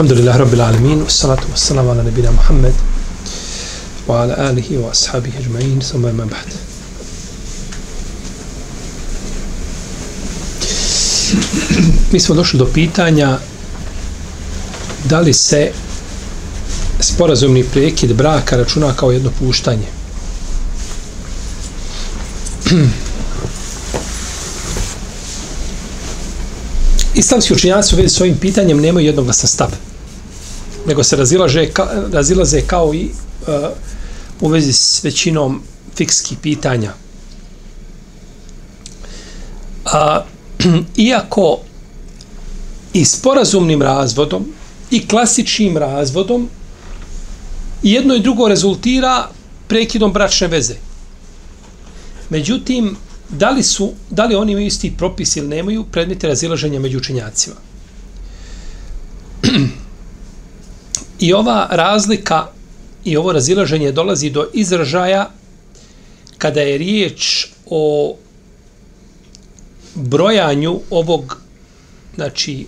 Alhamdulillah Rabbil Alamin Wassalatu wassalamu ala nabina Muhammed Wa ala alihi wa ashabihi ajma'in Thumma ima ba'd Mi smo došli do pitanja da li se sporazumni prekid braka računa kao jedno puštanje. Islamski učinjaci u vezi s ovim pitanjem nemaju jednog stav. Nego se razilaže, ka, razilaze kao i uh, u vezi s većinom fikskih pitanja. A, iako i sporazumnim razvodom i klasičnim razvodom jedno i drugo rezultira prekidom bračne veze. Međutim, da li, su, da li oni imaju isti propis ili nemaju predmete razilaženja među učenjacima? I ova razlika i ovo razilaženje dolazi do izražaja kada je riječ o brojanju ovog znači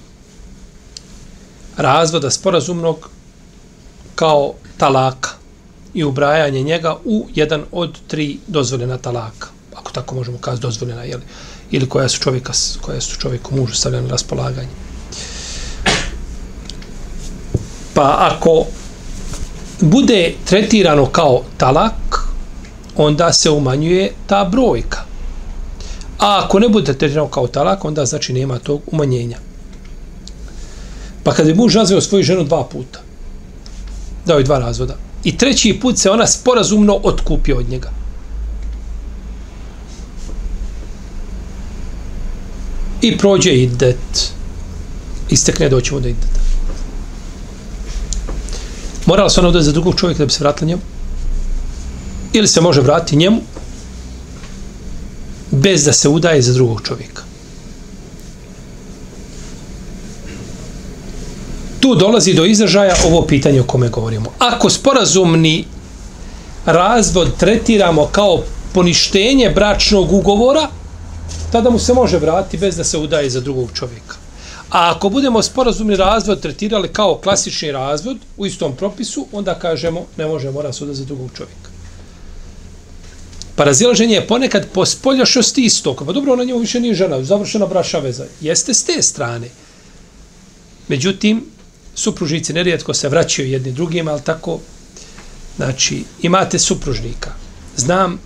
razvoda sporazumnog kao talaka i ubrajanje njega u jedan od tri dozvoljena talaka. Ako tako možemo kazati dozvoljena, jeli? ili koja su čovjeka, koja su čovjeku mužu stavljena na raspolaganje. Pa ako bude tretirano kao talak, onda se umanjuje ta brojka. A ako ne bude tretirano kao talak, onda znači nema tog umanjenja. Pa kada je muž razveo svoju ženu dva puta, dao je dva razvoda, i treći put se ona sporazumno otkupio od njega. I prođe idet. det. Istekne doćemo do ideta. Morala se ona odati za drugog čovjeka da bi se vratila njemu? Ili se može vratiti njemu bez da se udaje za drugog čovjeka? tu dolazi do izražaja ovo pitanje o kome govorimo. Ako sporazumni razvod tretiramo kao poništenje bračnog ugovora, tada mu se može vratiti bez da se udaje za drugog čovjeka. A ako budemo sporazumni razvod tretirali kao klasični razvod u istom propisu, onda kažemo ne može mora se udati za drugog čovjeka. Pa razilaženje je ponekad po spoljašnosti istog. Pa dobro, ona njemu više nije žena, završena braša veza. Jeste s te strane. Međutim, supružnici nerijetko se vraćaju jedni drugim, ali tako, znači, imate supružnika. Znam,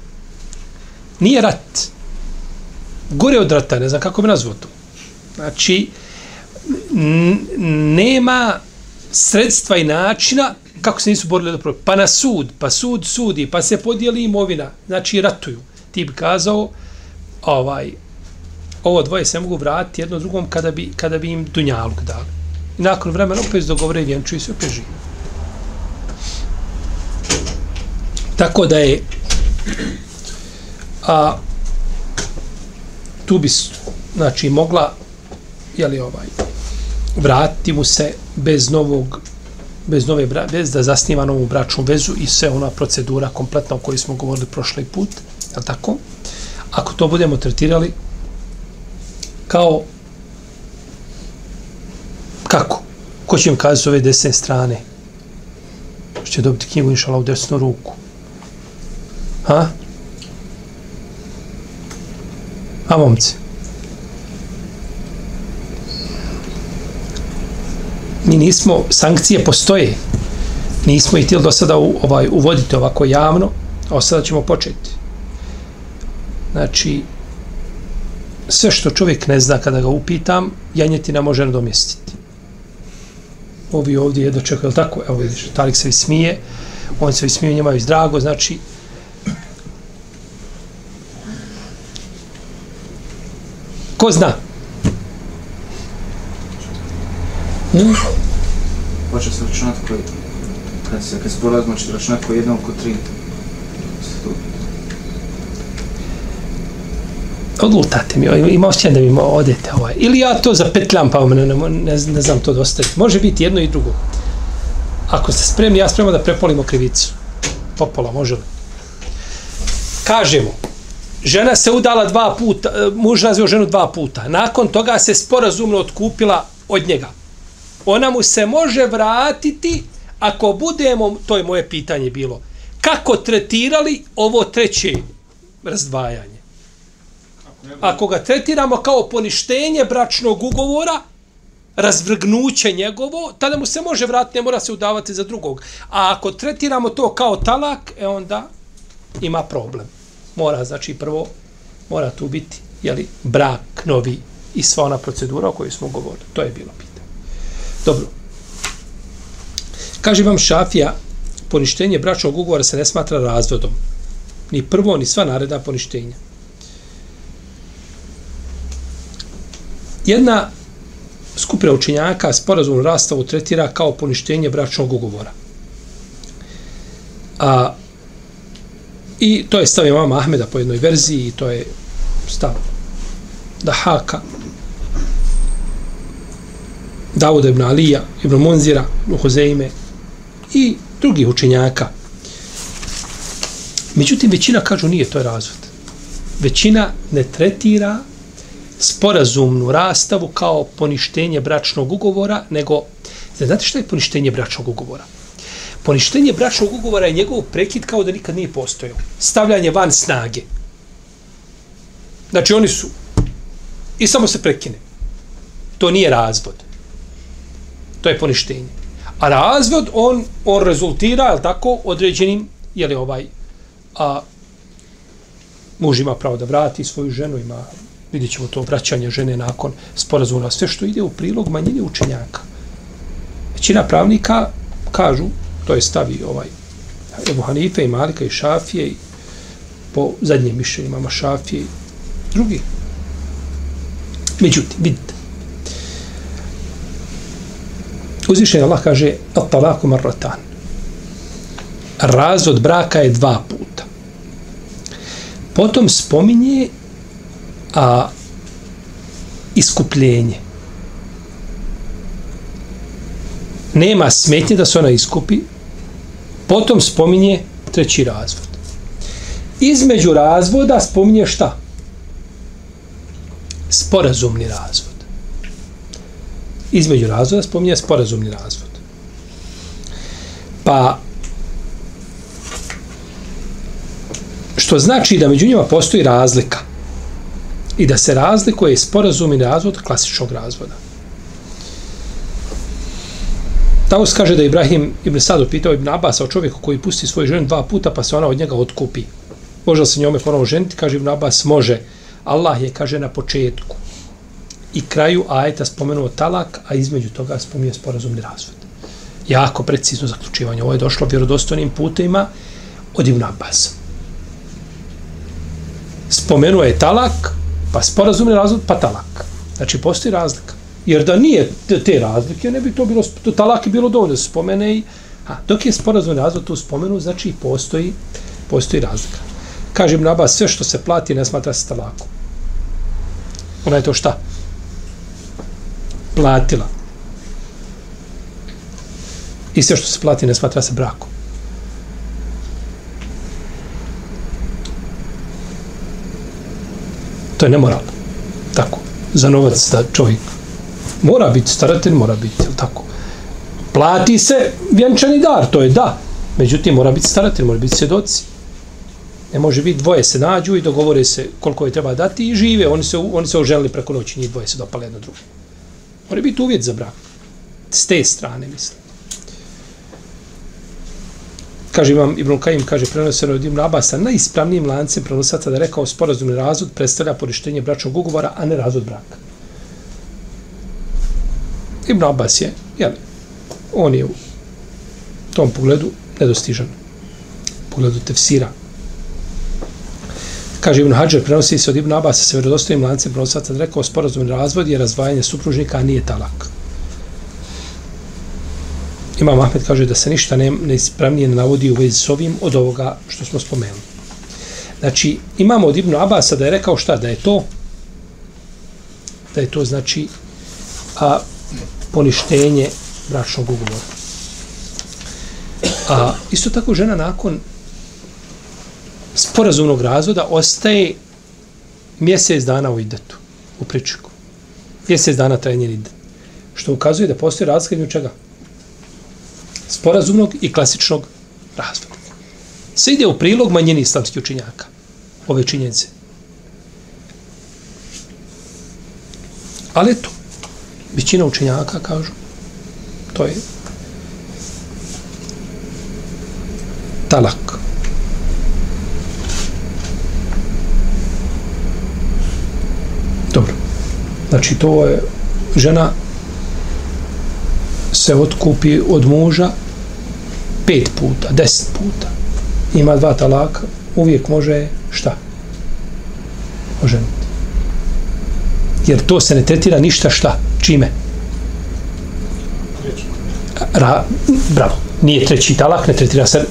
nije rat. Gore od rata, ne znam kako bi nazvao to. Znači, nema sredstva i načina kako se nisu borili dobro. Pa na sud, pa sud sudi, pa se podijeli imovina. Znači, ratuju. Ti bi kazao, ovaj, ovo dvoje se mogu vratiti jedno drugom kada bi, kada bi im dunjaluk dali. I nakon vremena opet dogovore i vjenčuju se opet žive. Tako da je a tu bi znači mogla je li ovaj vratiti mu se bez novog bez nove bra, bez da zasniva novu bračnu vezu i sve ona procedura kompletna o kojoj smo govorili prošli put, je tako? Ako to budemo tretirali kao Kako? Ko će im kazati s ove desne strane? Što će dobiti knjigu inšala u desnu ruku? Ha? A momci? Mi nismo, sankcije postoje. Nismo ih tijeli do sada u, ovaj, uvoditi ovako javno, a sada ćemo početi. Znači, sve što čovjek ne zna kada ga upitam, janjetina može nadomjestiti ovi ovdje jedno čekaju, tako? Evo vidiš, Talik se smije, on se smije, njima je drago, znači, ko zna? Hm? počeo se računati koji, kad se, kad se sporazum će znači, računati koji jednom kod tri. Odlutate mi, ovaj, ima osjećaj da mi odete ovaj. Ili ja to zapetljam pa ne, ne, ne, ne znam to dostaviti. Može biti jedno i drugo. Ako ste spremni, ja spremam da prepolimo krivicu. Popola, može li? Kažemo, žena se udala dva puta, eh, muž razvio ženu dva puta. Nakon toga se sporazumno otkupila od njega. Ona mu se može vratiti ako budemo, to je moje pitanje bilo, kako tretirali ovo treće razdvajanje. Ako ga tretiramo kao poništenje bračnog ugovora, razvrgnuće njegovo, tada mu se može vratiti, ne mora se udavati za drugog. A ako tretiramo to kao talak, e onda ima problem. Mora, znači, prvo, mora tu biti, jeli, brak novi i sva ona procedura o kojoj smo govorili. To je bilo pitanje. Dobro. Kaže vam Šafija, poništenje bračnog ugovora se ne smatra razvodom. Ni prvo, ni sva naredna poništenja. Jedna skupina učenjaka sporazum rastavu tretira kao poništenje bračnog ugovora. A, I to je stav imama Ahmeda po jednoj verziji i to je stav Dahaka, Davuda ibn Alija, ibn Munzira, Nuhozeime i drugih učenjaka. Međutim, većina kažu nije to razvod. Većina ne tretira sporazumnu rastavu kao poništenje bračnog ugovora, nego, znate što je poništenje bračnog ugovora? Poništenje bračnog ugovora je njegov prekid kao da nikad nije postojao. Stavljanje van snage. Znači oni su i samo se prekine. To nije razvod. To je poništenje. A razvod, on, on rezultira, je tako, određenim, je li ovaj, a, muž ima pravo da vrati svoju ženu, ima vidjet ćemo to vraćanje žene nakon sporazuma, sve što ide u prilog manjine učenjaka. Većina pravnika kažu, to je stavi ovaj Ebu Hanife i Malika i Šafije i po zadnjem mišljenju imamo Šafije i drugi. Međutim, vidite. Uzvišen Allah kaže At-talaku marratan. Razvod braka je dva puta. Potom spominje a iskupljenje. Nema smetnje da se ona iskupi, potom spominje treći razvod. Između razvoda spominje šta? Sporazumni razvod. Između razvoda spominje sporazumni razvod. Pa, što znači da među njima postoji razlika i da se razlikuje sporazumni razvod klasičnog razvoda. Taus kaže da Ibrahim Ibn Sad pitao Ibn Abbas o čovjeku koji pusti svoju ženu dva puta pa se ona od njega otkupi. Može li se njome ponovo ženiti? Kaže Ibn Abbas, može. Allah je, kaže, na početku i kraju ajeta spomenuo talak, a između toga spominje sporazumni razvod. Jako precizno zaključivanje. Ovo je došlo vjerodostojnim putima od Ibn Abbas. Spomenuo je talak, Pa sporazumni razvod, pa talak. Znači, postoji razlika. Jer da nije te razlike, ne bi to bilo, to talak je bilo dovoljno da se spomene i, a, dok je sporazumni razvod tu spomenu, znači postoji, postoji razlika. Kažem naba, sve što se plati ne smatra se talakom. Ona je to šta? Platila. I sve što se plati ne smatra se brakom. To je nemoralno. Tako. Za novac da čovjek mora biti staratelj, mora biti, tako. Plati se vjenčani dar, to je da. Međutim, mora biti staratelj, mora biti svjedoci. Ne može biti, dvoje se nađu i dogovore se koliko je treba dati i žive. Oni se, oni se oženili preko noći, njih dvoje se dopale jedno drugo. Mora biti uvjet za brak. S te strane, mislim kaže imam Ibn Kajim, kaže prenoseno od Ibn Abasa, najispravnijim lancem prenosaca da rekao sporazumni razvod predstavlja porištenje bračnog ugovora, a ne razvod braka. Ibn Abbas je, jel, on je u tom pogledu nedostižan. Pogledu tefsira. Kaže Ibn Hajar, prenosi se od Ibn Abasa se vjerodostojim lancem prenosaca da rekao sporazumni razvod je razvajanje supružnika, a nije talak. Imam Ahmed kaže da se ništa ne, neispravnije ne navodi u vezi s ovim od ovoga što smo spomenuli. Znači, imamo od Ibn Abasa da je rekao šta, da je to da je to znači a, poništenje bračnog ugovora. A isto tako žena nakon sporazumnog razvoda ostaje mjesec dana u idetu, u pričeku. Mjesec dana traje njen idet. Što ukazuje da postoji razlika između čega? Sporazumnog i klasičnog razvoda. Sve ide u prilog manjeni islamskih učinjaka. Ove činjenice. Ali to, većina učenjaka kažu, to je talak. Dobro. Znači, to je žena se otkupi od muža pet puta, deset puta. Ima dva talaka, uvijek može šta? Oženiti. Jer to se ne tretira ništa šta? Čime? Ra, bravo. Nije treći talak, ne tretira se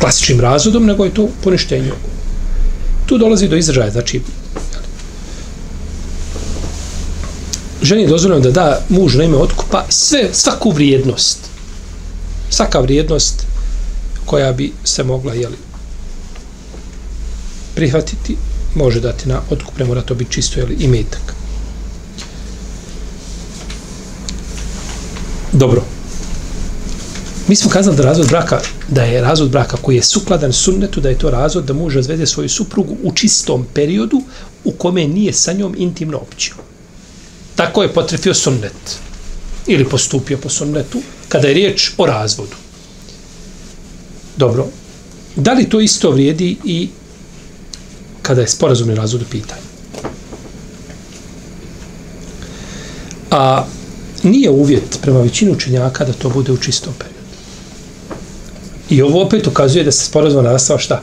klasičnim razvodom, nego je to poništenje. Tu dolazi do izražaja, znači ženi je dozvoljeno da da muž na ime otkupa sve, svaku vrijednost. Svaka vrijednost koja bi se mogla jeli, prihvatiti, može dati na otkup, ne mora to biti čisto jeli, imetak. Dobro. Mi smo kazali da razvod braka, da je razvod braka koji je sukladan sunnetu, da je to razvod da muž razvede svoju suprugu u čistom periodu u kome nije sa njom intimno općio. Tako je potrefio sunnet. Ili postupio po sunnetu kada je riječ o razvodu. Dobro. Da li to isto vrijedi i kada je sporazumni razvod u pitanju? A nije uvjet prema većinu učenjaka da to bude u čistom periodu. I ovo opet ukazuje da se sporazum nastava šta?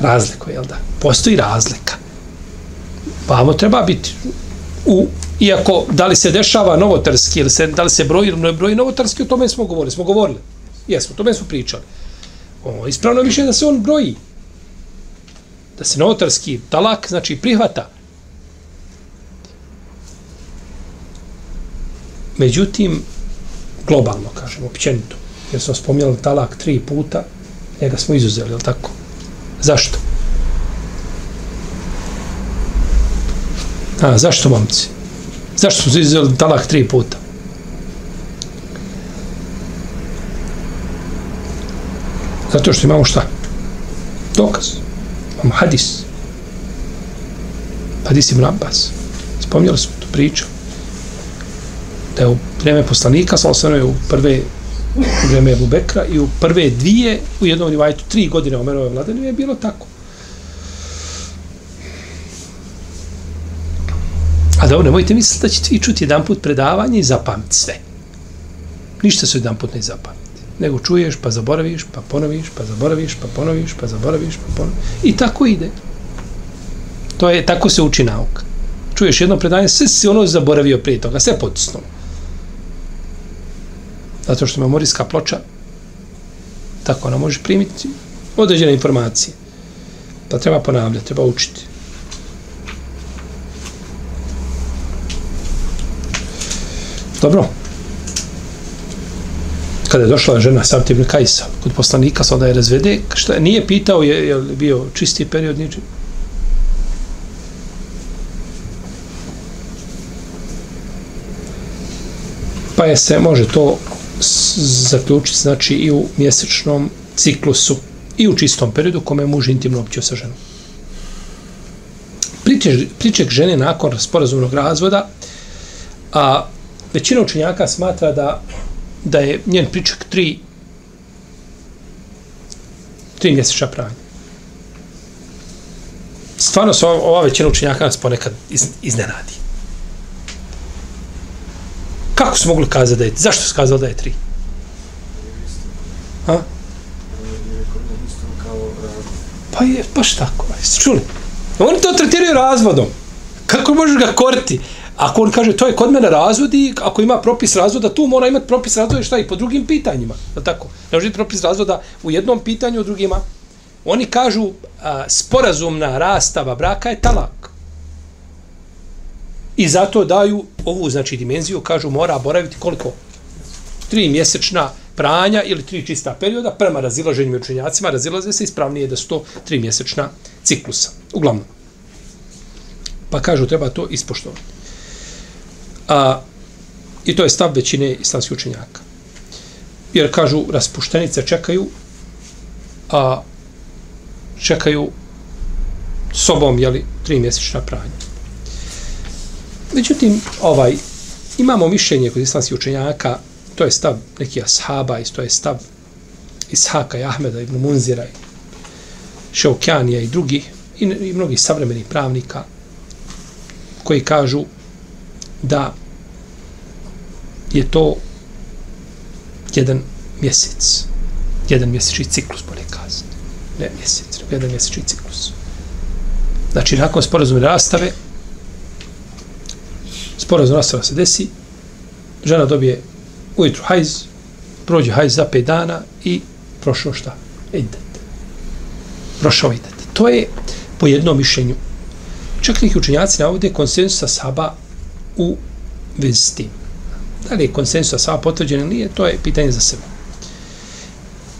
Razliko, jel da? Postoji razlika. Pa ovo treba biti u iako da li se dešava novotarski ili se, da li se broji ili ne broji novotarski, o tome smo govorili. Smo govorili. Jesmo, o tome smo pričali. O, ispravno više da se on broji. Da se novotarski talak, znači prihvata. Međutim, globalno, kažemo, općenito, jer smo spomnjali talak tri puta, njega smo izuzeli, je tako? Zašto? A, zašto, momci? Zašto su izuzeli talak tri puta? Zato što imamo šta? Dokaz. Imamo hadis. Hadis ibn Abbas. Spomnjali smo tu priču. Da je u vreme poslanika, sa osvrame u prve u vreme Ebu Bekra i u prve dvije, u jednom rivajtu, tri godine Omerove vladane, je bilo tako. Dobro, nemojte misliti da ćete vi čuti jedan put predavanje i zapamti sve. Ništa se jedan put ne zapamti. Nego čuješ, pa zaboraviš, pa ponoviš, pa zaboraviš, pa ponoviš, pa zaboraviš, pa ponoviš. I tako ide. To je, tako se uči nauka. Čuješ jedno predavanje, sve si ono zaboravio prije toga, sve potisnulo. Zato što memorijska ploča, tako ona može primiti određene informacije. Pa treba ponavljati, treba učiti. Dobro. Kada je došla žena Sabit ibn Kajsa kod poslanika, sada je razvede, šta nije pitao je, je li bio čisti period ničeg. Pa je se, može to zaključiti, znači i u mjesečnom ciklusu i u čistom periodu kome je muž intimno općio sa ženom. Priček žene nakon sporazumnog razvoda, a većina učenjaka smatra da da je njen pričak tri tri mjesečna pranja. Stvarno se ova većina učenjaka nas ponekad iz, iznenadi. Kako su mogli kazati da je Zašto su kazali da je tri? Ha? Pa je, baš tako. Jeste čuli? Oni to tretiraju razvodom. Kako možeš ga koriti? Ako on kaže, to je kod mene razvod i ako ima propis razvoda, tu mora imati propis razvoda šta i po drugim pitanjima. Je tako? Ne može propis razvoda u jednom pitanju, u drugima. Oni kažu, a, sporazumna rastava braka je talak. I zato daju ovu, znači, dimenziju, kažu, mora boraviti koliko? Tri mjesečna pranja ili tri čista perioda, prema razilaženju učenjacima, razilaze se ispravnije da su to tri mjesečna ciklusa. Uglavnom. Pa kažu, treba to ispoštovati. A, I to je stav većine islamskih učenjaka. Jer kažu, raspuštenice čekaju, a čekaju sobom, jeli, tri mjesečna pranja. Međutim, ovaj, imamo mišljenje kod islamskih učenjaka, to je stav neki ashaba, i to je stav Ishaka i Ahmeda, ibn Munzira, i Šeokjanija i drugih, i, i mnogih savremenih pravnika, koji kažu da je to jedan mjesec, jedan mjesečni ciklus, bolje kazati. Ne mjesec, jedan mjesečni ciklus. Znači, nakon sporazumne rastave, sporazum rastava se desi, žena dobije ujutru hajz, prođe hajz za 5 dana i prošao šta? Idet. Prošao idet. To je po jednom mišljenju. Čak neki učenjaci navode konsensusa saba u vezi s tim. Da li je konsensus sa potvrđen ili nije, to je pitanje za sebe.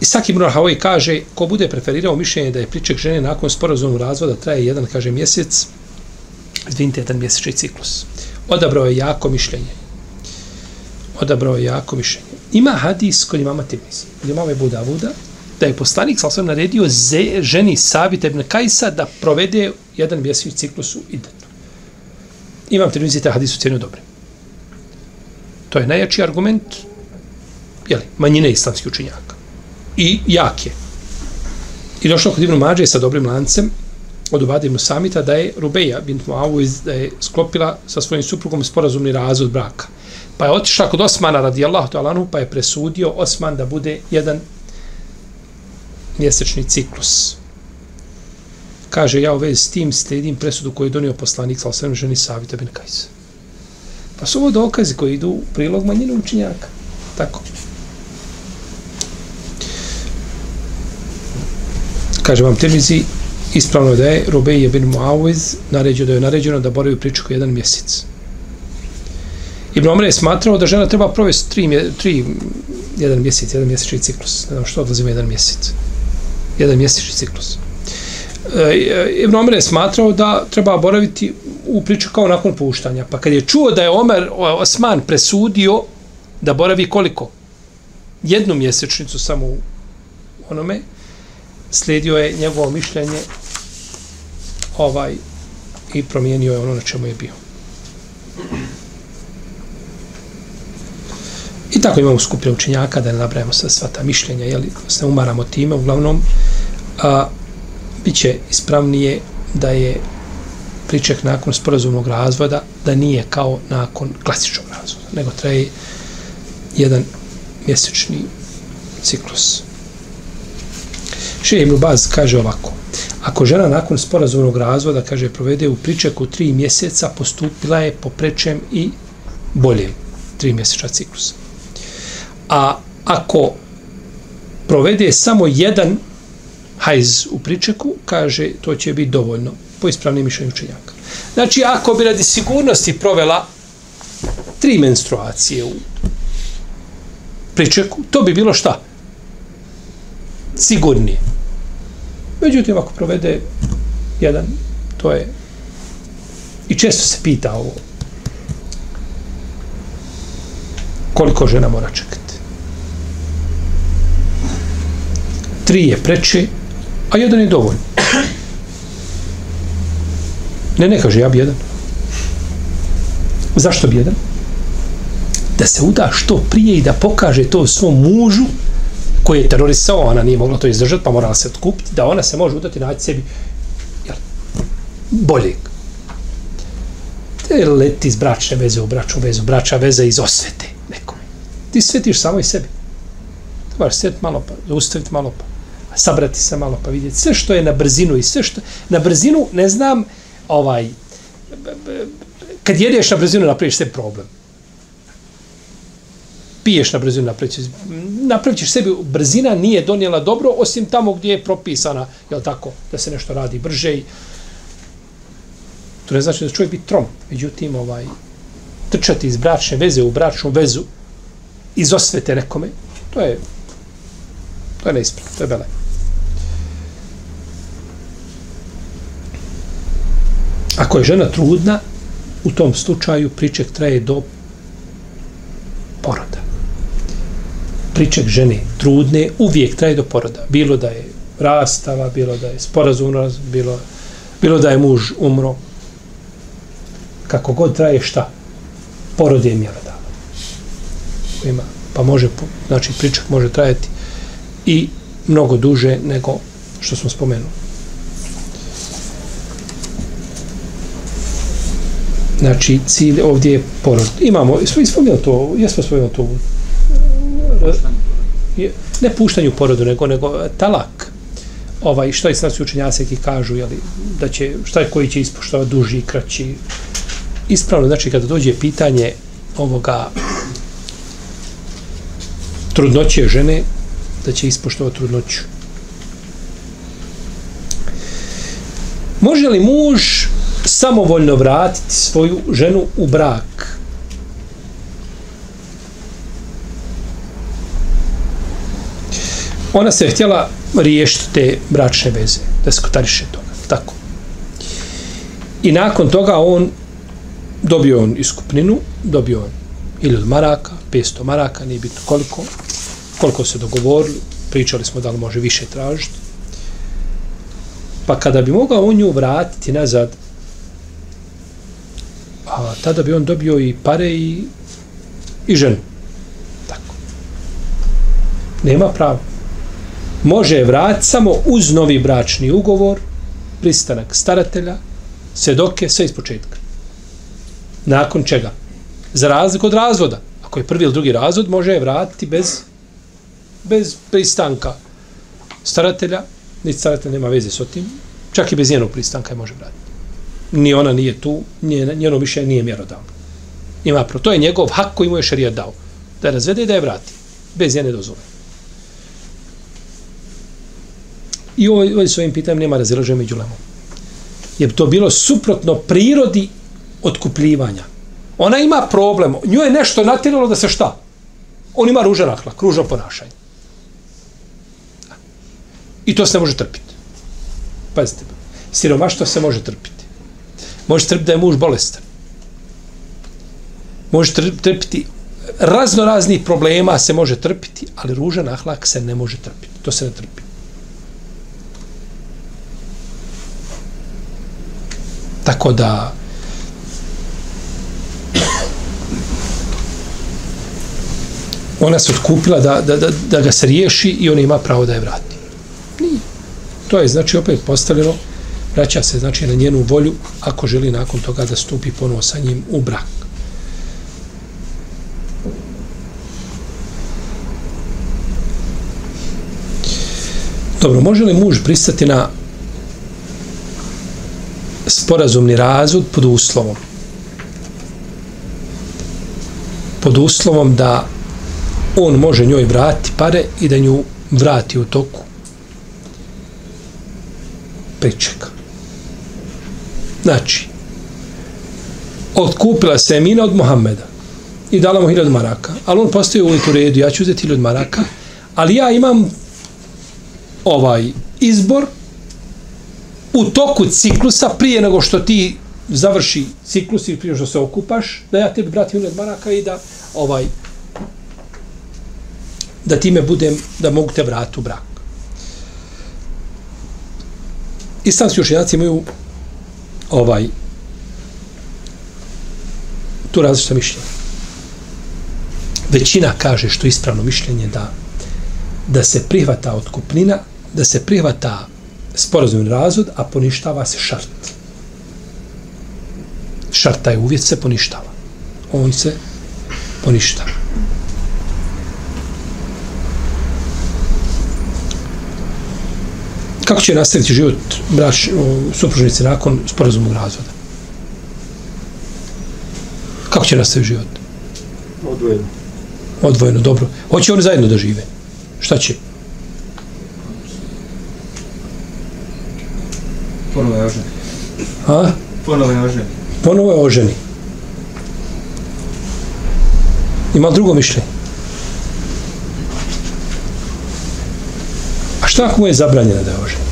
I Saki Ibn Rahavoj kaže, ko bude preferirao mišljenje da je priček žene nakon sporazumnog razvoda traje jedan, kaže, mjesec, izvinite, jedan mjesečni ciklus. Odabrao je jako mišljenje. Odabrao je jako mišljenje. Ima hadis kod imama Tirmizi, kod imama Ebu Davuda, da je poslanik sa osvijem naredio ze, ženi Savita ibn Kajsa da provede jedan mjesečni ciklus u idetu. Imam Tirmizi te hadisu cijenu dobre. To je najjači argument jeli, manjine islamskih učinjaka. I jak je. I došlo kod Ibn Mađe sa dobrim lancem od Ubade ibn Samita da je Rubeja bint Muawiz da je sklopila sa svojim suprugom sporazumni razvod braka. Pa je otišla kod Osmana radijallahu ta'ala pa je presudio Osman da bude jedan mjesečni ciklus. Kaže, ja u vezi s tim slijedim presudu koju je donio poslanik sa osvrame ženi Savita bin Kajsa. Pa su ovo dokazi koji idu u prilog manjine učinjaka. Tako. Kaže vam Tirmizi, ispravno da je Rubeje bin Muawiz naređeno da je naređeno da boravi priču jedan mjesec. Ibn Omer je smatrao da žena treba provesti tri, tri, jedan mjesec, jedan mjesečni ciklus. Ne znam što odlazimo jedan mjesec. Jedan mjesečni ciklus. E, e, Ibn Omer je smatrao da treba boraviti u priču kao nakon puštanja. Pa kad je čuo da je Omer Osman presudio da boravi koliko? Jednu mjesečnicu samo u onome, slijedio je njegovo mišljenje ovaj i promijenio je ono na čemu je bio. I tako imamo skupine učenjaka da ne nabrajamo sve sva ta mišljenja, jeli, se umaramo time, uglavnom a, bit će ispravnije da je priček nakon sporazumnog razvoda da nije kao nakon klasičnog razvoda, nego traje jedan mjesečni ciklus. Še Ibn Baz kaže ovako, ako žena nakon sporazumnog razvoda, kaže, provede u pričeku tri mjeseca, postupila je po prečem i boljem tri mjeseča ciklusa. A ako provede samo jedan hajz u pričeku, kaže, to će biti dovoljno po ispravnim mišljenju učenjaka. Znači, ako bi radi sigurnosti provela tri menstruacije u pričeku, to bi bilo šta? Sigurnije. Međutim, ako provede jedan, to je i često se pita ovo koliko žena mora čekati. Tri je preče, a jedan je dovoljno. Ne, ne kaže, ja bi jedan. Zašto bi jedan? Da se uda što prije i da pokaže to svom mužu koji je terorisao, ona nije mogla to izdržati, pa morala se otkupiti, da ona se može udati naći sebi jel, boljeg. Te leti iz bračne veze u braču vezu, brača veza iz osvete nekom. Ti svetiš samo i sebi. Trebaš sjeti malo pa, zaustaviti malo pa, sabrati se malo pa vidjeti. Sve što je na brzinu i sve što... Na brzinu, ne znam, ovaj, kad jedeš na brzinu, napraviš se problem. Piješ na brzinu, napravit ćeš, sebi, brzina nije donijela dobro, osim tamo gdje je propisana, je tako, da se nešto radi brže i to ne znači da čovjek biti trom, međutim, ovaj, trčati iz bračne veze u bračnu vezu, iz osvete nekome, to je to je neispravno, to je belaj. Ako je žena trudna, u tom slučaju priček traje do poroda. Priček žene trudne uvijek traje do poroda. Bilo da je rastava, bilo da je sporazum, bilo, bilo da je muž umro. Kako god traje šta? Porod je mjerodava. Ima, pa može, znači priček može trajati i mnogo duže nego što smo spomenuli. Znači, cilj ovdje je porod. Imamo, smo ispomnili to, jesmo spomenuli to, ne puštanju porodu, nego, nego talak. Ovaj, što je sad učenjase ki kažu, jeli, da će, šta je koji će ispoštovati duži, kraći. Ispravno, znači, kada dođe pitanje ovoga trudnoće žene, da će ispoštovati trudnoću. Može li muž samovoljno vratiti svoju ženu u brak? Ona se htjela riješiti te bračne veze, da skotariše toga. Tako. I nakon toga on dobio on iskupninu, dobio on ili od maraka, 500 maraka, nije bitno koliko, koliko se dogovorili, pričali smo da li može više tražiti. Pa kada bi mogao on nju vratiti nazad, a tada bi on dobio i pare i, i ženu. Tako. Nema prava. Može je vratiti samo uz novi bračni ugovor, pristanak staratelja, svedoke, sve iz početka. Nakon čega? Za razliku od razvoda. Ako je prvi ili drugi razvod, može je vratiti bez bez pristanka staratelja, ni staratelj nema veze s tim, čak i bez njenog pristanka je može vratiti. Ni ona nije tu, njeno više nije mjerodavno. Ima pro, to je njegov hak koji mu je šarijat dao. Da je razvede i da je vrati. Bez njene dozvole. I ovoj, ovoj s ovim pitanjem nema razilaženja među lemom. Je to bilo suprotno prirodi otkupljivanja. Ona ima problem. Nju je nešto natjeralo da se šta? On ima ružan ahlak, ružno ponašanje. I to se ne može trpiti. Pazite, siromaštvo se može trpiti. Može trpiti da je muž bolestan. Može trpiti razno raznih problema se može trpiti, ali ružan ahlak se ne može trpiti. To se ne trpi. Tako da ona se otkupila da, da, da, da ga se riješi i on ima pravo da je vrati. Nije. To je znači opet postavljeno, vraća se znači na njenu volju ako želi nakon toga da stupi ponovo sa njim u brak. Dobro, može li muž pristati na sporazumni razvod pod uslovom? Pod uslovom da on može njoj vratiti pare i da nju vrati u toku pričeka. Znači, otkupila se Emina od Mohameda i dala mu hiljad maraka, ali on postoji uvijek u redu, ja ću uzeti hiljad maraka, ali ja imam ovaj izbor u toku ciklusa prije nego što ti završi ciklus i prije što se okupaš, da ja tebi vratim hiljad maraka i da ovaj da time budem, da mogu te vratiti u brak. islamski učenjaci imaju ovaj tu različita mišljenja. Većina kaže što je ispravno mišljenje da da se prihvata otkupnina, da se prihvata sporazumni razvod, a poništava se šart. Šart taj uvjet se poništava. On se poništava. Kako će nastaviti život brač, supružnici nakon sporazumnog razvoda? Kako će nastaviti život? Odvojeno. Odvojeno, dobro. Hoće oni zajedno da žive. Šta će? Ponovo je ožen. A? Ponovo je ožen. Ponovo je oženi. Ima drugo mišljenje? Šta ako mu je zabranjeno da je oženi?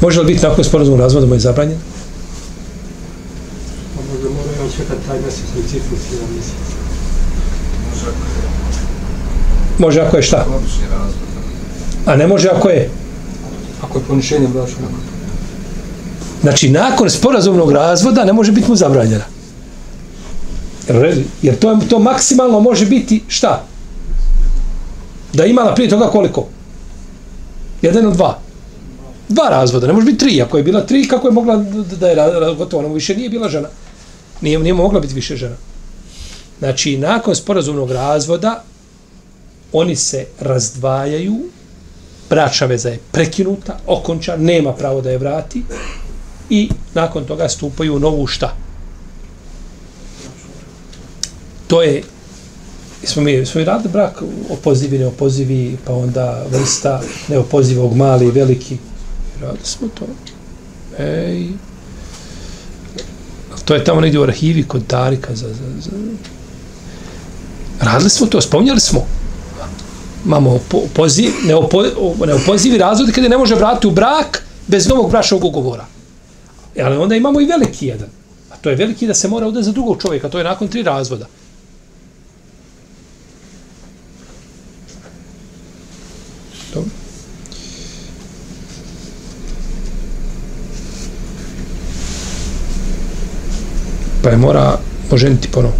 Može li biti nakon sporazumnog razvoda mu je zabranjeno? A možda mora on čekati taj mjesec u ciklus jedan mjesec. Može ako je šta? A ne može ako je? Ako je ponišenje bračnog. Znači, nakon sporazumnog razvoda ne može biti mu zabranjena. Jer, jer to, to maksimalno može biti šta? Da je imala prije toga koliko? Jedan od dva. Dva razvoda, ne može biti tri. Ako je bila tri, kako je mogla da- je gotovo? Ona više nije bila žena. Nije, nije mogla biti više žena. Znači, nakon sporazumnog razvoda, oni se razdvajaju, bračna veza je prekinuta, okonča, nema pravo da je vrati i nakon toga stupaju u novu šta? To je smo mi, smo mi radili brak opozivi, neopozivi, pa onda vrsta neopozivog, mali, veliki. Radili smo to. Ej. To je tamo negdje u arhivi kod Darika. Za, za, za. Radili smo to, spominjali smo. Imamo opoziv, neopo, neopozivi razvod kada ne može vratiti u brak bez novog bračnog ugovora. E, ali onda imamo i veliki jedan. A to je veliki da se mora udati za drugog čovjeka. To je nakon tri razvoda. Pa je mora oženiti ponovo.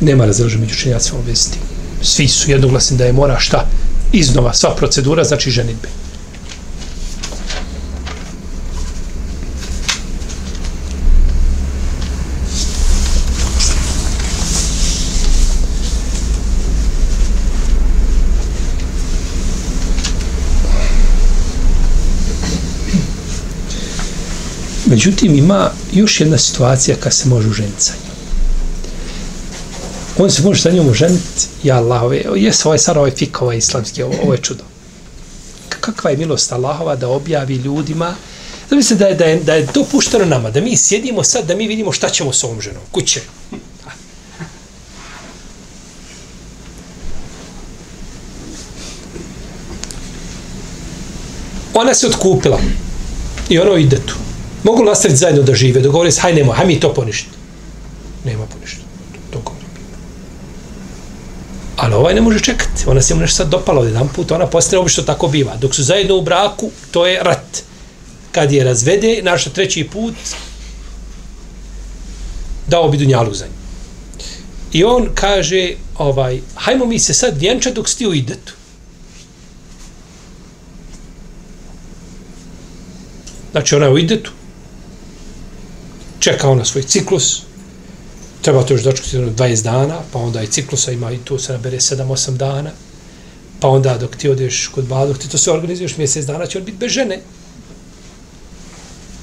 Nema razilaženja među učenjacima u vesti. Svi su jednoglasni da je mora šta? Iznova sva procedura znači ženitbe. Međutim, ima još jedna situacija kad se može uženiti sa njom. On se može sa njom uženiti, ja Allah, ove, jes ovaj sad ovaj fik, ovaj islamski, ovo, ovo je čudo. Kakva je milost Allahova da objavi ljudima, da se da je, da, je, da je dopušteno nama, da mi sjedimo sad, da mi vidimo šta ćemo s ovom ženom, kuće. Ona se otkupila i ono ide tu. Mogu li nastaviti zajedno da žive, dogovore se, haj nemoj, haj mi to poništi. Nema poništi. To govori. Ali ovaj ne može čekati. Ona se mu nešto sad dopala od jedan put, ona postane obično tako biva. Dok su zajedno u braku, to je rat. Kad je razvede, naša treći put, dao bi dunjalu za nju. I on kaže, ovaj, hajmo mi se sad vjenčati dok si u idetu. Znači ona je u idetu, čekao na svoj ciklus, treba to još dočekati 20 dana, pa onda i ciklusa ima i tu se nabere 7-8 dana, pa onda dok ti odeš kod bada, dok ti to sve organizuješ mjesec dana, će on biti bez žene.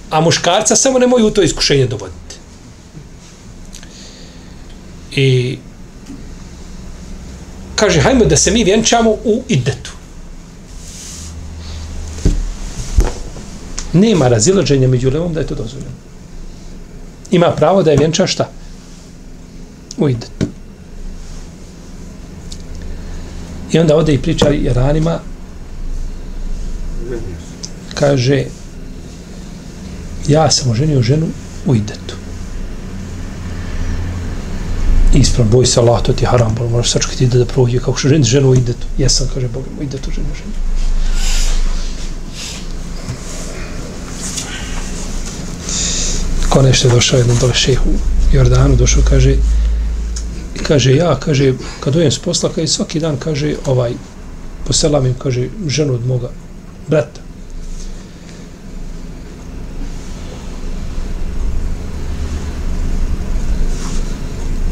A muškarca samo nemoj u to iskušenje dovoditi. I kaže, hajmo da se mi vjenčamo u idetu. Nema razilaženja među levom da je to dozvoljeno. Ima pravo da je vjenča šta? U idetu. I onda ode i priča Iranima, kaže, ja sam oženio ženu u idetu. Ispravno, boj se Allah, to ti je haram, bol, moraš sačekati da prođe, kako što ženi ženu u idetu. Jesam, kaže Bog, u idetu ženu ženu. Ko nešto je došao jedan dole šehu Jordanu, došao, kaže, kaže, ja, kaže, kad dojem s posla, kaže, svaki dan, kaže, ovaj, poselam im, kaže, ženu od moga brata.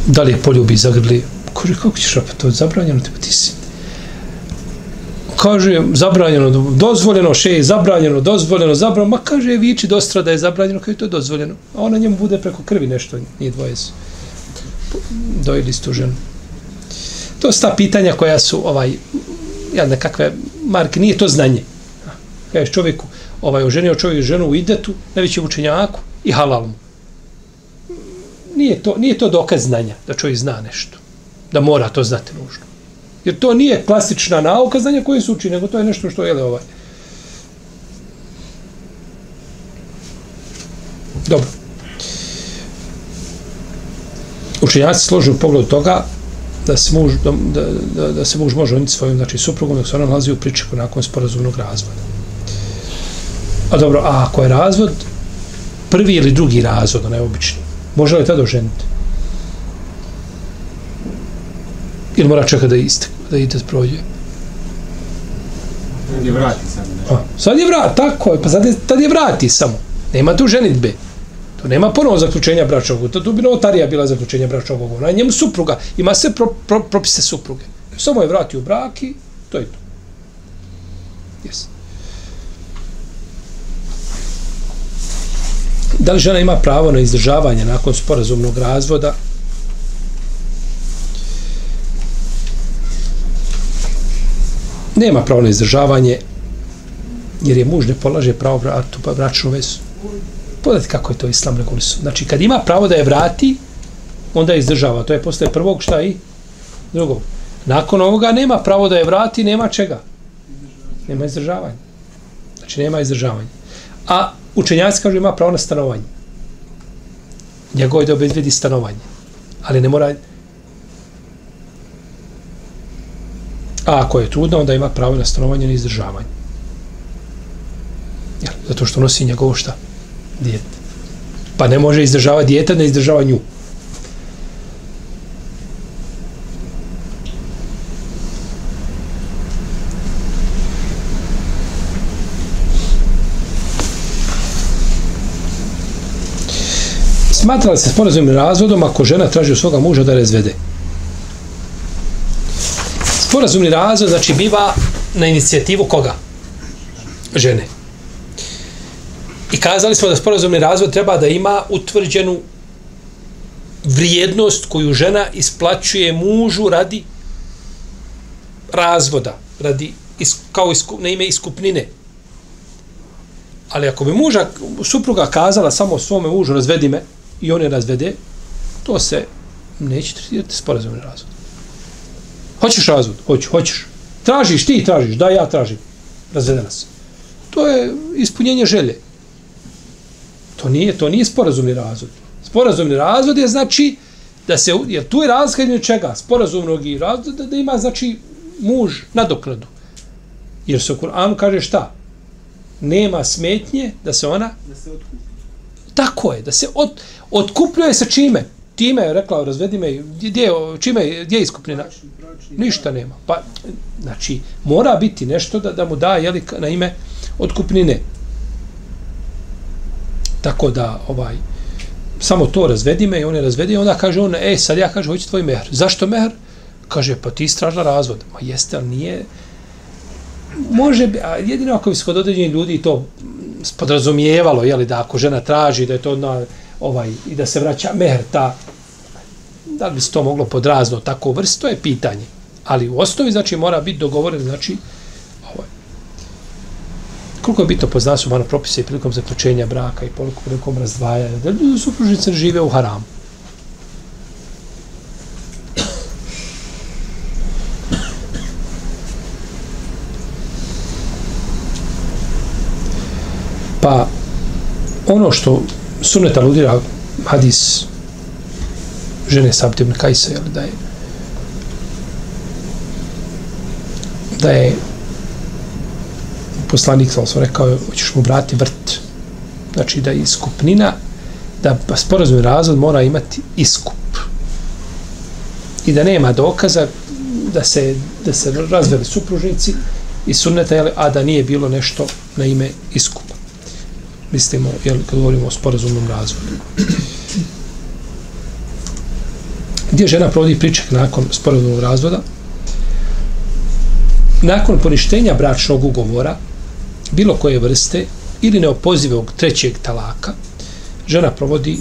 Da li je poljubi zagrli? Kaže, kako ćeš opet to zabranjeno? Ti, pa ti si kaže zabranjeno, dozvoljeno, še zabranjeno, dozvoljeno, zabranjeno, ma kaže viči dostra da je zabranjeno, kaže to je dozvoljeno. A ona njemu bude preko krvi nešto, nije dvoje su. Dojeli su tu ženu. To su ta pitanja koja su ovaj, ja nekakve Mark, nije to znanje. Kažeš čovjeku, ovaj, oženio čovjek ženu u idetu, najvećem učenjaku i halal mu. Nije to, nije to dokaz znanja, da čovjek zna nešto. Da mora to znati nužno. Jer to nije klasična nauka znanja koje se uči, nego to je nešto što je ovaj. Dobro. Učenjaci složu u pogledu toga da se muž, da, da, da se muž može oniti svojom znači, suprugom dok se ona nalazi u pričeku nakon sporazumnog razvoda. A dobro, a ako je razvod prvi ili drugi razvod, onaj obični, može li tada oženiti? Ili mora čekati da iste, da ide prođe? Sad je vrati sad. A, sad je vrat, tako je, pa sad je, tad je vrati samo. Nema tu ženitbe. To nema ponovo zaključenja bračnog ugovora. Tu bi notarija bila zaključenja bračnog ugovora. Njemu supruga, ima sve pro, pro, propise supruge. Samo je vratio brak i to je to. Yes. Da li žena ima pravo na izdržavanje nakon sporazumnog razvoda? Nema pravo na izdržavanje jer je muž ne polaže pravo vratu, pa bračnu vezu. Pogledajte kako je to islam regulisao. Znači, kad ima pravo da je vrati, onda je izdržava. To je posle prvog šta i drugog. Nakon ovoga nema pravo da je vrati, nema čega. Nema izdržavanja. Znači, nema izdržavanja. A učenjaci kažu ima pravo na stanovanje. Njegov je da obezvedi stanovanje. Ali ne mora... A ako je trudno, onda ima pravo na stanovanje i izdržavanje. Jel? Zato što nosi njegovo šta? Dijete. Pa ne može izdržavati dijete, ne izdržava nju. Smatra li se sporazumim razvodom ako žena traži od svoga muža da razvede? Sporazumni razvod znači biva na inicijativu koga? Žene. I kazali smo da sporazumni razvod treba da ima utvrđenu vrijednost koju žena isplaćuje mužu radi razvoda, radi is, kao iskup, na ime iskupnine. Ali ako bi muža, supruga kazala samo svome mužu razvedi me i on je razvede, to se neće tretirati sporazumni razvod. Hoćeš razvod? Hoću, hoćeš. Tražiš, ti tražiš, da ja tražim. Razvedena se. To je ispunjenje želje. To nije, to nije sporazumni razvod. Sporazumni razvod je znači da se, jer tu je razlika između čega? Sporazumnog i razvoda da ima znači muž nadoknadu. Jer se u Kur'anu kaže šta? Nema smetnje da se ona Da se otkupi. tako je, da se od, otkupljuje se čime? Time je rekla, razvedi me, gdje, je- čime, gdje je iskupljena? Ništa nema. Pa, znači, mora biti nešto da, da mu da, jeli, na ime otkupnine. Tako da, ovaj, samo to razvedi me i on je razvedi onda kaže on, e, sad ja kaže, hoću tvoj mehr. Zašto mehr? Kaže, pa ti istražila razvod. Ma jeste, ali nije... Može, bi- a jedino ako bi se kod određenih ljudi to podrazumijevalo, jeli, da ako žena traži da je to na, ovaj, i da se vraća mehr, ta, da li bi se to moglo podrazno tako vrst, to je pitanje. Ali u osnovi, znači, mora biti dogovoren, znači, ovaj, koliko je bitno poznati su mano propise i prilikom zaključenja braka i koliko prilikom razdvajanja, da ljudi supružnice žive u haramu. Pa, ono što sunet aludira hadis žene Sabt ibn Kajsa, jel, da je da je poslanik sam sam rekao, hoćeš mu brati vrt. Znači da je iskupnina, da sporazum razvod mora imati iskup. I da nema dokaza da se, da se razveli supružnici i sunneta, jel, a da nije bilo nešto na ime iskup. Mislimo, jel, kad govorimo o sporazumnom razvodu. Gdje žena provodi pričak nakon sporazumnog razvoda? Nakon poništenja bračnog ugovora, bilo koje vrste, ili neopozivog trećeg talaka, žena provodi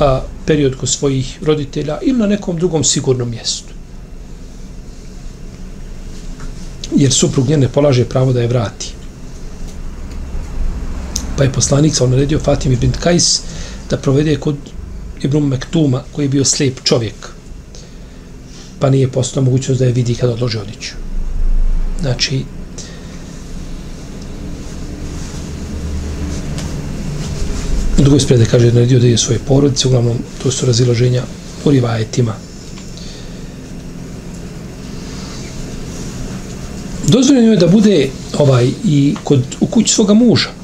a, period kod svojih roditelja ili na nekom drugom sigurnom mjestu. Jer suprug nje ne polaže pravo da je vrati. Pa je poslanik sa naredio Fatim ibn Kajs da provede kod Ibn Mektuma koji je bio slijep čovjek pa nije postao mogućnost da je vidi kada odloži odiću. Znači, u drugoj sprede kaže da naredio da je svoje porodice, uglavnom to su razilaženja u rivajetima. Dozvoljeno je da bude ovaj i kod u kući svoga muža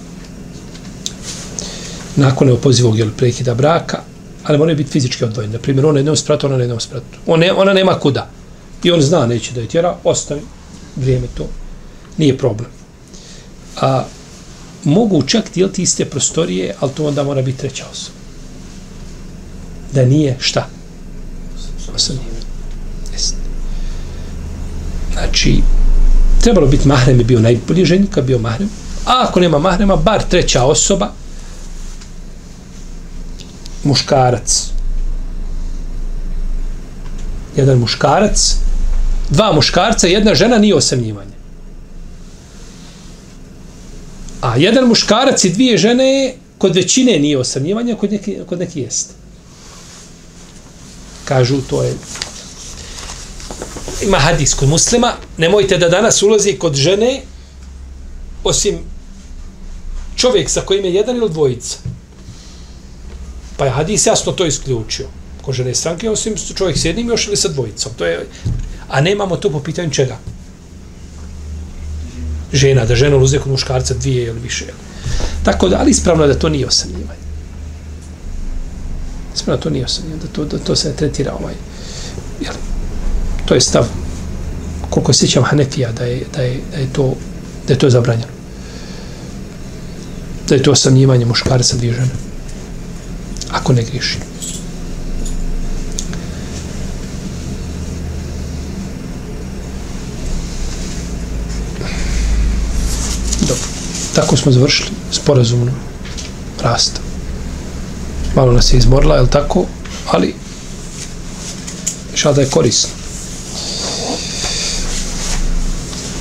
nakon neopozivog jel, prekida braka, ali moraju biti fizički odvojeni. Na primjer, on na jednom spratu, ona na jednom spratu. On ne, ona nema kuda. I on zna, neće da je tjera, ostavi vrijeme to. Nije problem. A mogu čak dijeliti iste prostorije, ali to onda mora biti treća osoba. Da nije šta? Osamnije. Jeste. Znači, trebalo biti mahrem je bio najbolji ženika, bio mahrem. A ako nema mahrema, bar treća osoba, muškarac. Jedan muškarac, dva muškarca, jedna žena nije osamljivanje. A jedan muškarac i dvije žene kod većine nije osamljivanje, kod neki, kod neki jeste. Kažu, to je ima hadis kod muslima, nemojte da danas ulazi kod žene osim čovjek sa kojim je jedan ili dvojica. Pa je hadis jasno to isključio. Ko žene stranke, osim čovjek s jednim još ili sa dvojicom. To je, a nemamo to po pitanju čega? Žena, da žena uze kod muškarca dvije ili više. Tako da, ali ispravno je da to nije osamljivanje. Ispravno to nije osamljivanje, da to, da to se ne tretira ovaj. Jel, to je stav koliko sjećam Hanefija da je, da je, da je to da je to zabranjeno. Da je to osamljivanje muškarca dvije žene ako ne griši. Dobro. Tako smo završili sporazumno rast. Malo nas je izmorila, je tako? Ali šal da je korisno.